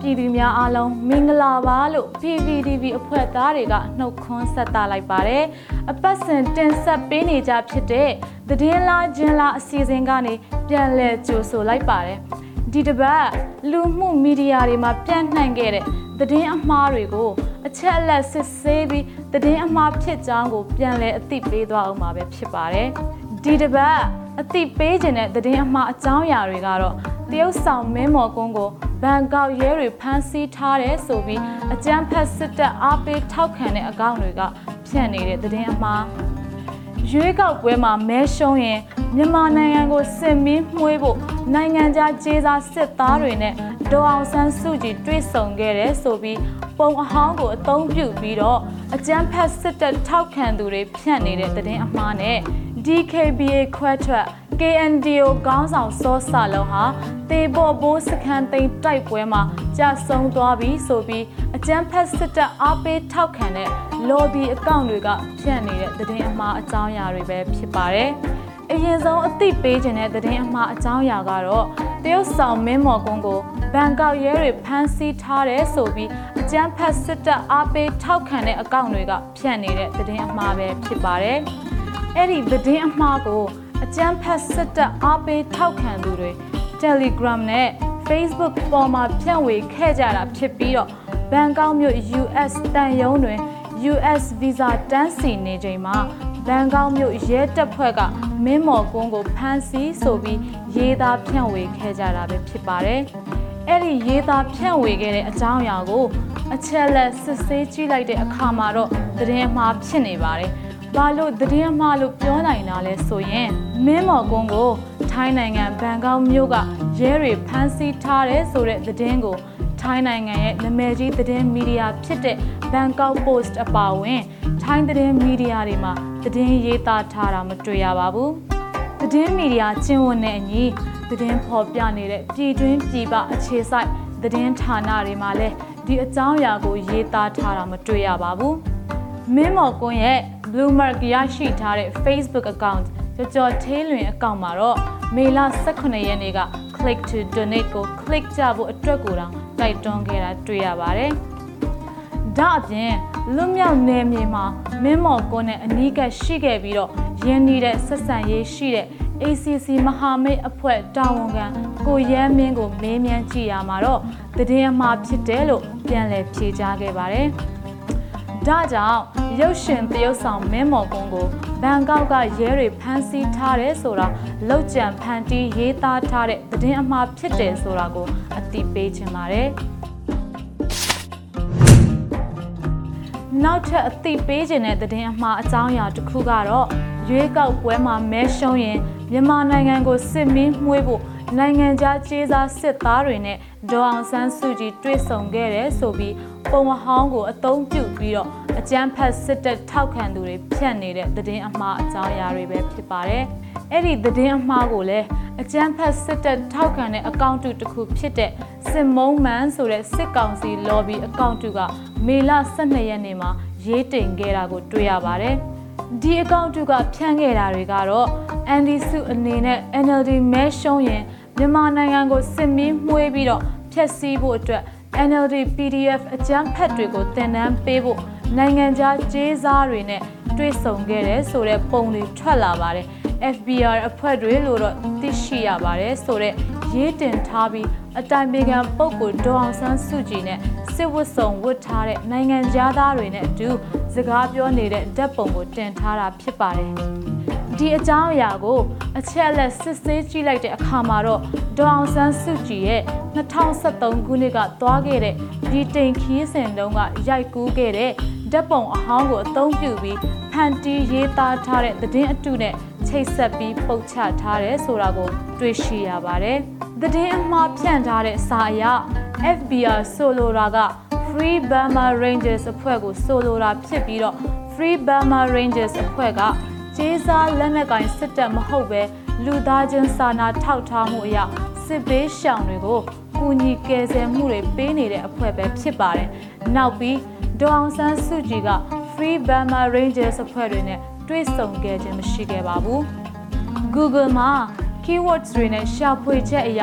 ပြည်သူများအားလုံးမင်္ဂလာပါလို့ PVTV အဖွဲ့သားတွေကနှုတ်ခွန်းဆက်တာလိုက်ပါတယ်။အပတ်စဉ်တင်ဆက်ပေးနေကြဖြစ်တဲ့သတင်းလားဂျင်းလားအစီအစဉ်ကနေပြန်လည်ကြိုဆိုလိုက်ပါတယ်။ဒီတစ်ပတ်လူမှုမီဒီယာတွေမှာပြန့်နှံ့ခဲ့တဲ့သတင်းအမှားတွေကိုအချက်အလက်စစ်ဆေးပြီးသတင်းအမှားဖြစ်ကြောင်းကိုပြန်လည်အသိပေးသွားအောင်မှာပဲဖြစ်ပါတယ်။ဒီတစ်ပတ်အသိပေးခြင်းတဲ့သတင်းအမှားအကြောင်းအရာတွေကတော့တရုတ်ဆောင်မင်းမော်ကုန်းကို ဘန်ကောက်ရဲတွေဖမ်းဆီးထားတယ်ဆိုပြီးအကြမ်းဖက်စစ်တပ်အားပေးထောက်ခံတဲ့အကောင့်တွေကဖြန့်နေတဲ့သတင်းအမှားရွေးကောက်ပွဲမှာမဲရှုံးရင်မြန်မာနိုင်ငံကိုစစ်မင်းမှွေးဖို့နိုင်ငံခြားကြေးစားစစ်သားတွေနဲ့ဒေါ်အောင်ဆန်းစုကြည်တွေ့ဆုံခဲ့တယ်ဆိုပြီးပုံအဟောင်းကိုအသုံးပြုပြီးတော့အကြမ်းဖက်စစ်တပ်ထောက်ခံသူတွေဖြန့်နေတဲ့သတင်းအမှားနဲ့ DKBA ခွဲထွက် KNDO ခေါင်းဆောင်စောစလုံးဟာတေဘော့ဘိုးစခန်းသိမ်းတိုက်ပွဲမှာကြာဆုံးသွားပြီဆိုပြီးအကြမ်းဖက်စစ်တပ်အားပေးထောက်ခံတဲ့ lobby အကောင့်တွေကဖြန့်နေတဲ့သတင်းအမှားအကြောင်းအရာတွေပဲဖြစ်ပါတယ်။အရင်ဆုံးအသိပေးခြင်းတဲ့သတင်းအမှားအကြောင်းအရာကတော့တရုတ်ဆောင်မင်းမော်ကုန်းကိုဘန်ကောက်ရဲတွေဖမ်းဆီးထားတယ်ဆိုပြီးအကြမ်းဖက်စစ်တပ်အားပေးထောက်ခံတဲ့အကောင့်တွေကဖြန့်နေတဲ့သတင်းအမှားပဲဖြစ်ပါတယ်။အဲ့ဒီသတင်းအမှားကို အကြမ်းဖက်စစ်တပ်အားပေးထောက်ခံသူတွေ Telegram နဲ့ Facebook ပေါ်မှာဖြန့်ဝေခဲ့ကြတာဖြစ်ပြီးတော့ဘန်ကောက်မြို့ US တန်ယုံတွင် US Visa တန်းစီနေချိန်မှာဘန်ကောက်မြို့ရဲတပ်ဖွဲ့ကမင်းမော်ကုန်းကိုဖမ်းဆီးဆိုပြီးရေးသားဖြန့်ဝေခဲ့ကြတာပဲဖြစ်ပါတယ်။အဲ့ဒီရေးသားဖြန့်ဝေခဲ့တဲ့အကြောင်းအရာကိုအချက်လက်စစ်ဆေးကြည့်လိုက်တဲ့အခါမှာတော့သတင်းမှားဖြစ်နေပါတယ်။ ဘာလို့သတင်းအမှားလို့ပြောနိုင်တာလဲဆိုရင်မင်းမော်ကုန်းကိုထိုင်းနိုင်ငံဘန်ကောက်မြို့ကရဲတွေဖမ်းဆီးထားတယ်ဆိုတဲ့သတင်းကိုထိုင်းနိုင်ငံရဲ့နာမည်ကြီးသတင်းမီဒီယာဖြစ်တဲ့ Bangkok Post အပါအဝင် ထိုင်းသတင်းမီဒီယာတွေမှာသတင်းရေးသားထားတာမတွေ့ရပါဘူး။သတင်းမီဒီယာကျင့်ဝတ်နဲ့အညီသတင်းဖော်ပြနေတဲ့ပြည်တွင်းပြည်ပအခြေစိုက်သတင်းဌာနတွေမှာလည်းဒီအကြောင်းအရာကိုရေးသားထားတာမတွေ့ရပါဘူး။မင်းမော်ကွန်းရဲ့ Bloomberg ရရှိထားတဲ့ Facebook account ကြော်ကြော်သေးလွင်အကောင့်မှာတော့မေလ18ရက်နေ့က click to donate ကို click ကြဖို့အတွက်ကိုတောင်တိုက်တွန်းခဲ့တာတွေ့ရပါတယ်။ဒါအပြင်လွတ်မြောက်နယ်မြေမှာမင်းမော်ကွန်းနဲ့အနီးကပ်ရှိခဲ့ပြီးတော့ရင်းနှီးတဲ့ဆက်ဆံရေးရှိတဲ့ ACC မဟာမိတ်အဖွဲ့တာဝန်ခံကိုရဲမင်းကိုမေးမြန်းကြည့်ရမှာတော့သတင်းအမှားဖြစ်တယ်လို့ပြန်လည်ဖြေကြားခဲ့ပါတယ်။ ဒါကြောင့်ရုပ်ရှင်တရုတ်ဆောင်မင်းမော်ကုန်းကိုဘန်ကောက်ကရဲတွေဖမ်းဆီးထားတယ်ဆိုတာလောက်ကျန်ဖန်တီးရေးသားထားတဲ့သတင်းအမှားဖြစ်တယ်ဆိုတာကိုအသိပေးချင်ပါတယ်။နောက်ထပ်အသိပေးခြင်းတဲ့သတင်းအမှားအကြောင်းအရာတစ်ခုကတော့ရွေးကောက်ပွဲမှာမဲရှုံးရင်မြန်မာနိုင်ငံကိုစစ်မင်းမှွေးဖို့နိုင်ငံခြားကြေးစားစစ်သားတွေနဲ့ဒေါ်အောင်ဆန်းစုကြည်တွေ့ဆုံခဲ့တယ်ဆိုပြီး ပုံအဟောင်းကိုအသုံးပြုပြီးတော့အကြမ်းဖက်စစ်တပ်ထောက်ခံသူတွေဖြန့်နေတဲ့သတင်းအမှားအကြောင်းအရာတွေပဲဖြစ်ပါတယ်။အဲ့ဒီသတင်းအမှားကိုလည်းအကြမ်းဖက်စစ်တပ်ထောက်ခံတဲ့အကောင့်တူတစ်ခုဖြစ်တဲ့စစ်မုံမန်ဆိုတဲ့စစ်ကောင်စီ lobby အကောင့်တူကမေလ12ရက်နေ့မှာရေးတင်ခဲ့တာကိုတွေ့ရပါတယ်။ဒီအကောင့်တူကဖြန့်ခဲ့တာတွေကတော့အန်ဒီစုအနေနဲ့ NLD မဲရှုံးရင်မြန်မာနိုင်ငံကိုစစ်မင်းမှွေးပြီးတော့ဖျက်ဆီးဖို့အတွက် NLD PDF အကြမ်းဖက်တွေကိုတင်နန်းပေးဖို့နိုင်ငံခြားကြေးစားတွေနဲ့တွေ့ဆုံခဲ့တယ်ဆိုတဲ့ပုံတွေထွက်လာပါတယ် FBR အဖွဲ့တွေလို့တော့သိရှိရပါတယ်ဆိုတော့ရေးတင်ထားပြီးအတိုင်ပင်ခံပုဂ္ဂိုလ်ဒေါအောင်ဆန်းစုကြည်နဲ့စစ်ဝတ်စုံဝတ်ထားတဲ့နိုင်ငံသားတွေနဲ့အတူစကားပြောနေတဲ့ဓာတ်ပုံကိုတင်ထားတာဖြစ်ပါတယ် ဒီအကြောင်းအရာကို အချက်အလက်စစ်ဆေးကြည့်လိုက်တဲ့အခါမှာတော့ဒေါအောင်ဆန်းစုကြည်ရဲ့2023ခုနှစ်ကသွားခဲ့တဲ့ဒီတိန်ခီးစင်တုံးကရိုက်ကူးခဲ့တဲ့ဓာတ်ပုံအဟောင်းကိုအသုံးပြုပြီးဖန်တီးရေးသားထားတဲ့သတင်းအတုနဲ့ချိတ်ဆက်ပြီးပုတ်ချထားတယ်ဆိုတာကိုတွေ့ရှိရပါတယ်။သတင်းအမှားဖြန့်ထားတဲ့စာအရ FBI ဆိုလိုတာက Free Burma Rangers အဖွဲ့ကိုဆိုလိုတာဖြစ်ပြီးတော့ Free Burma Rangers အဖွဲ့က ကျေးစားလက်နက်ကင်စစ်တပ်မဟုတ်ပဲလူသားချင်းစာနာထောက်ထားမှုအရာစစ်ဘေးရှောင်တွေကိုကူညီကယ်ဆယ်မှုတွေပေးနေတဲ့အဖွဲ့ပဲဖြစ်ပါတယ်။နောက်ပြီးဒေါအောင်ဆန်းစုကြည်က Free Burma Rangers အဖွဲ့တွေနဲ့တွေ့ဆုံခဲ့ခြင်းမရှိခဲ့ပါဘူး။ Google မှာ keywords တွေနဲ့ရှာဖွေချက်အရ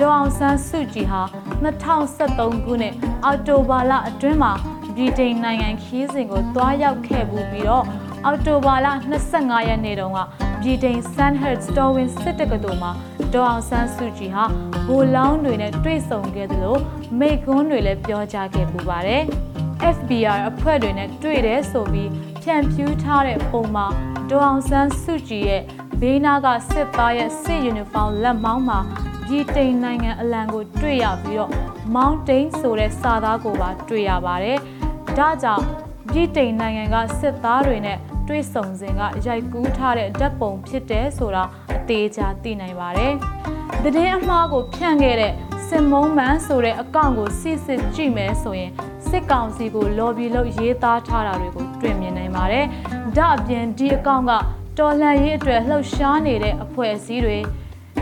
ဒေါအောင်ဆန်းစုကြည်ဟာ2023ခုနှစ်အောက်တိုဘာလအတွင်းမှာဗြိတိန်နိုင်ငံခီးစဉ်ကိုတွားရောက်ခဲ့ပူပြီးတော့ အောက်တိုဘာလ25ရက်နေ့တုန်းကဗြိတိန် Sandhurst Darwin စစ်တက္ကသိုလ်မှာဒေါအောင်ဆန်းစုကြည်ဟာဘိုလောင်းတွေနဲ့တွေ့ဆုံခဲ့သလိုမိကွန်းတွေလည်းပြောကြားခဲ့ပူပါတယ်။ FBR အဖွဲ့တွေနဲ့တွေ့တယ်ဆိုပြီးဖြန့်ဖြူးထားတဲ့ပုံမှာဒေါအောင်ဆန်းစုကြည်ရဲ့ဘေးနားကစစ်သားရဲ့စစ်ယူနီဖောင်းလက်မောင်းမှာပြည်တိန်နိုင်ငံအလံကိုတွေ့ရပြီးတော့ Mountain ဆိုတဲ့စာသားကိုပါတွေ့ရပါတယ်။ဒါကြောင့်ပြည်တိန်နိုင်ငံကစစ်သားတွေနဲ့ တွေ့ဆုံစဉ်ကရိုက်ကူးထားတဲ့ဓာတ်ပုံဖြစ်တယ်ဆိုတာအသေးချာသိနိုင်ပါတယ်။သတင်းအမှားကိုဖြန့်ခဲ့တဲ့စင်မုံမန်ဆိုတဲ့အကောင့်ကိုစစ်စစ်ကြည့်မယ်ဆိုရင်စစ်ကောင်စီကို lobby လုပ်ရေးသားထားတာတွေကိုတွေ့မြင်နိုင်ပါတယ်။ဒါအပြင်ဒီအကောင့်ကတော်လှန်ရေးအတွက်လှုပ်ရှားနေတဲ့အဖွဲ့အစည်းတွေ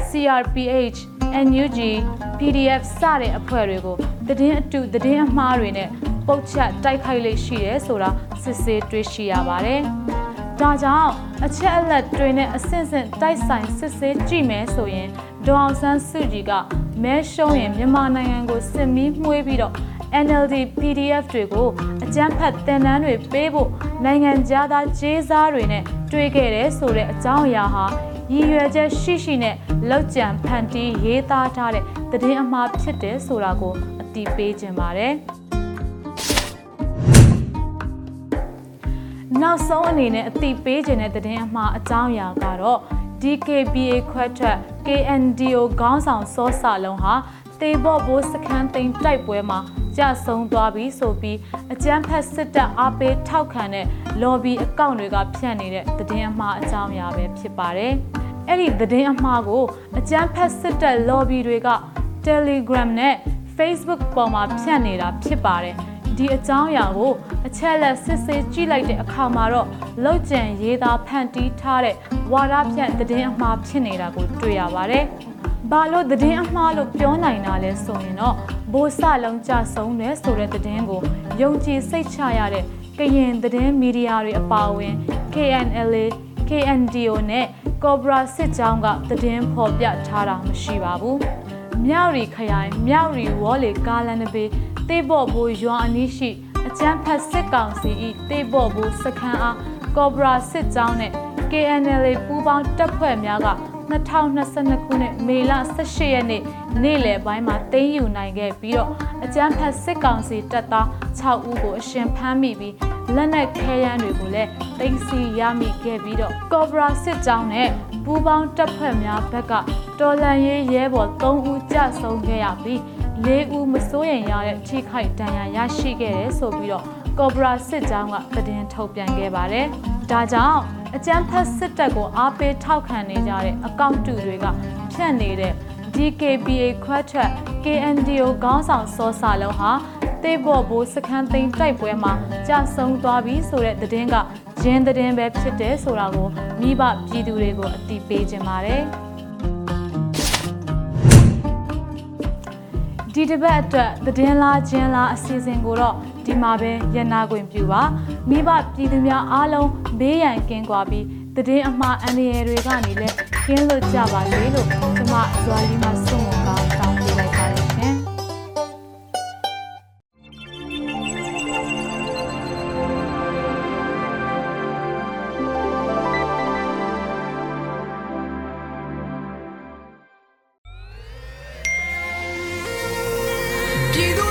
CRPH NUG PDF စတဲ့အဖွဲ့တွေကိုသတင်းအတူသတင်းအမှားတွေနဲ့ပုတ်ချက်တိုက်ခိုက်လိမ့်ရှိတယ်ဆိုတာစစ်ဆေးတွေ့ရှိရပါတယ်။ ဒါကြောင့်အချက်အလက်တွေနဲ့အဆင့်ဆင့်တိုက်ဆိုင်စစ်ဆေးကြည့်မယ်ဆိုရင်ဒေါအောင်ဆန်းစုကြည်ကမဲရှုံးရင်မြန်မာနိုင်ငံကိုစစ်မီးမှွေးပြီးတော့ NLD PDF တွေကိုအကြမ်းဖက်တင်နန်းတွေပေးဖို့နိုင်ငံသားခြေစားတွေနဲ့တွေ့ခဲ့တယ်ဆိုတဲ့အကြောင်းအရာဟာရည်ရွယ်ချက်ရှိရှိနဲ့လောက်ကြံဖန်တီးရေးသားထားတဲ့သတင်းအမှားဖြစ်တယ်ဆိုတာကိုအတိပေးခြင်းပါတယ်။ နောက်ဆုံးအနေနဲ့အတိပေးခြင်းတဲ့သတင်းအမှားအကြောင်းအရာကတော့ DKBA ခွဲထွက် KNDO ခေါင်းဆောင်စောစလုံးဟာတေဘော့ဘိုးစခန်းသိမ်းတိုက်ပွဲမှာကြဆုံးသွားပြီဆိုပြီးအကြမ်းဖက်စစ်တပ်အားပေးထောက်ခံတဲ့ lobby အကောင့်တွေကဖြန့်နေတဲ့သတင်းအမှားအကြောင်းအရာပဲဖြစ်ပါတယ်။အဲ့ဒီသတင်းအမှားကိုအကြမ်းဖက်စစ်တပ် lobby တွေက Telegram နဲ့ Facebook ပေါ်မှာဖြန့်နေတာဖြစ်ပါတယ်။ ဒီအကြောင်းအရာကိုအချက်လက်စစ်ဆေးကြည့်လိုက်တဲ့အခါမှာတော့လောက်ကျန်ရေးသားဖန်တီးထားတဲ့ဝါဒဖြန့်သတင်းအမှားဖြစ်နေတာကိုတွေ့ရပါတယ်။ဘာလို့သတင်းအမှားလို့ပြောနိုင်တာလဲဆိုရင်တော့ဘိုးစလုံးကြဆုံးတယ်ဆိုတဲ့သတင်းကိုယုံကြည်စိတ်ချရတဲ့ကရင်သတင်းမီဒီယာတွေအပါအဝင် KNLA, KNDO နဲ့ Cobra စစ်ကြောင်းကသတင်းဖော်ပြထားတာမရှိပါဘူး။ မြောက်ရီခရိုင်မြောက်ရီဝေါ်လီကားလန်နဘေးတေဘော့ဘိုးရွာအနီးရှိအကျန်းဖတ်စစ်ကောင်စီ၏တေဘော့ဘိုးစခန်းအားကော်ဘရာစစ်ကြောင်းနဲ့ KNL ပူးပေါင်းတပ်ဖွဲ့များက2022ခုနှစ်မေလ18ရက်နေ့နေ့လယ်ပိုင်းမှာတင်းယူနိုင်ခဲ့ပြီးတော့အကြမ်းဖက်စစ်ကောင်စီတပ်သား6ဦးကိုအရှင်ဖမ်းမိပြီးလက်နက်ခဲယမ်းတွေကိုလည်းတင်စီရမိခဲ့ပြီးတော့ကော်ဘရာစစ်ကြောင်းနဲ့ ပူးပေါင်းတပ်ဖွဲ့များဘက်ကတော်လန်ရေးရဲဘော်3ဦးကြဆုံးခဲ့ရပြီး၄ဦးမစိုးရိမ်ရတဲ့ထိခိုက်ဒဏ်ရာရရှိခဲ့တယ်ဆိုပြီးတော့ကော်ဘရာစစ်ကြောင်းကသတင်းထုတ်ပြန်ခဲ့ပါတယ်။ဒါကြောင့်အကြမ်းဖက်စစ်တပ်ကိုအားပေးထောက်ခံနေကြတဲ့အကောင့်တူတွေကဖြန့်နေတဲ့ DKBA ခွဲထွက် KNDO ခေါင်းဆောင်စောစာလုံးဟာတေဘော့ဘိုးစခန်းသိမ်းတိုက်ပွဲမှာကြာဆုံးသွားပြီဆိုတဲ့သတင်းက ရင်းသတင်းပဲဖြစ်တယ်ဆိုတာကိုမိဘပြည်သူတွေကိုအသိပေးခြင်းပါတယ်။ဒီတစ်ပတ်အတွက်သတင်းလားကျင်းလားအစီအစဉ်ကိုတော့ဒီမှာပဲရန်နာခွင့်ပြုပါမိဘပြည်သူများအားလုံးဘေးရန်ကင်းကွာပြီးသတင်းအမှားအန္တရာယ်တွေကနေလည်းကင်းလွတ်ကြပါစေလို့ကျွန်မဇွာလီမှာစုံဝင်